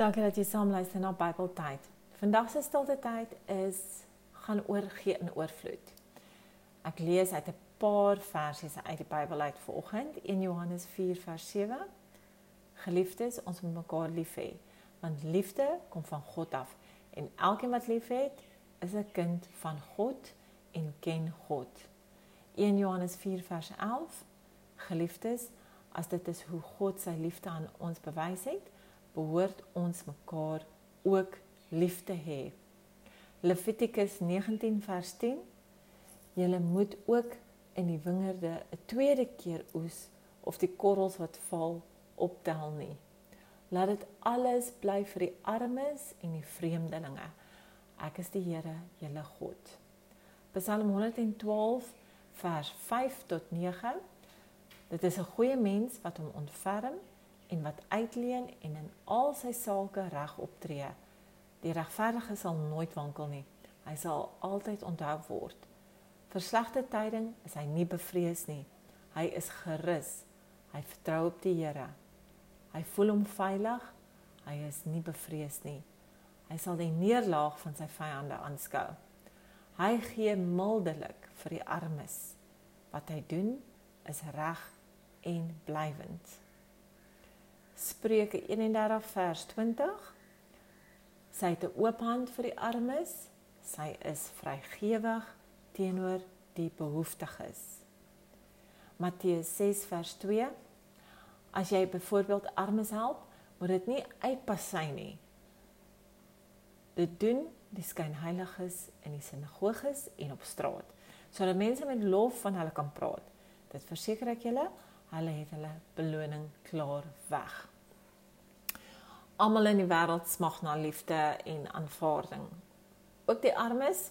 Dankie dat jy saam luister na Bybeltyd. Vandag se stilte tyd is gaan oor gee in oorvloed. Ek lees uit 'n paar versies uit die Bybel uit vanoggend, 1 Johannes 4 vers 7. Geliefdes, ons moet mekaar lief hê, want liefde kom van God af en elkeen wat liefhet, is 'n kind van God en ken God. 1 Johannes 4 vers 11. Geliefdes, as dit is hoe God sy liefde aan ons bewys het, behoort ons mekaar ook lief te hê. Levitikus 19 vers 10 Julle moet ook in die wingerde 'n tweede keer oes of die korrels wat val optel nie. Laat dit alles bly vir die armes en die vreemdelinge. Ek is die Here, julle God. Psalm 112 vers 5 tot 9 Dit is 'n goeie mens wat hom ontferm en wat uitleen en in al sy sake reg optree. Die regverdige sal nooit wankel nie. Hy sal altyd onthou word. Vir slegte tyding is hy nie bevrees nie. Hy is gerus. Hy vertrou op die Here. Hy voel hom veilig. Hy is nie bevrees nie. Hy sal die neerlaag van sy vyande aanskou. Hy gee mildelik vir die armes. Wat hy doen is reg en blywend. Spreuke 31 vers 20 Sy het 'n oop hand vir die armes. Sy is vrygewig teenoor die behoeftiges. Matteus 6 vers 2 As jy byvoorbeeld armes help, moet dit nie uitpassy nie. Dit doen die skynheiliges in die sinagoges en op straat, sodat mense met lof van hulle kan praat. Dit verseker ek julle, hulle het hulle beloning klaar weg. Almal in die wêreld smag na liefde en aanvaarding. Ook die armes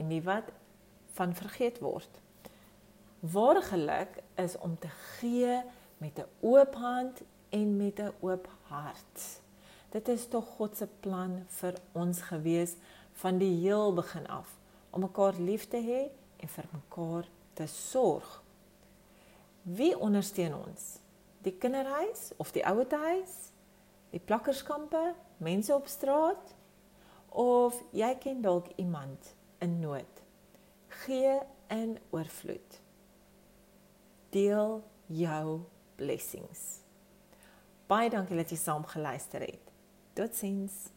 en die wat van vergeet word. Ware geluk is om te gee met 'n oop hand en met 'n oop hart. Dit is tog God se plan vir ons gewees van die heel begin af om mekaar lief te hê en vir mekaar te sorg. Wie ondersteun ons? Die kinderhuis of die ouetehuis? Die plakkerskampe, mense op straat of jy ken dalk iemand in nood? Gee in oorvloed. Deel jou blessings. Baie dankie dat jy saam geluister het. Totsiens.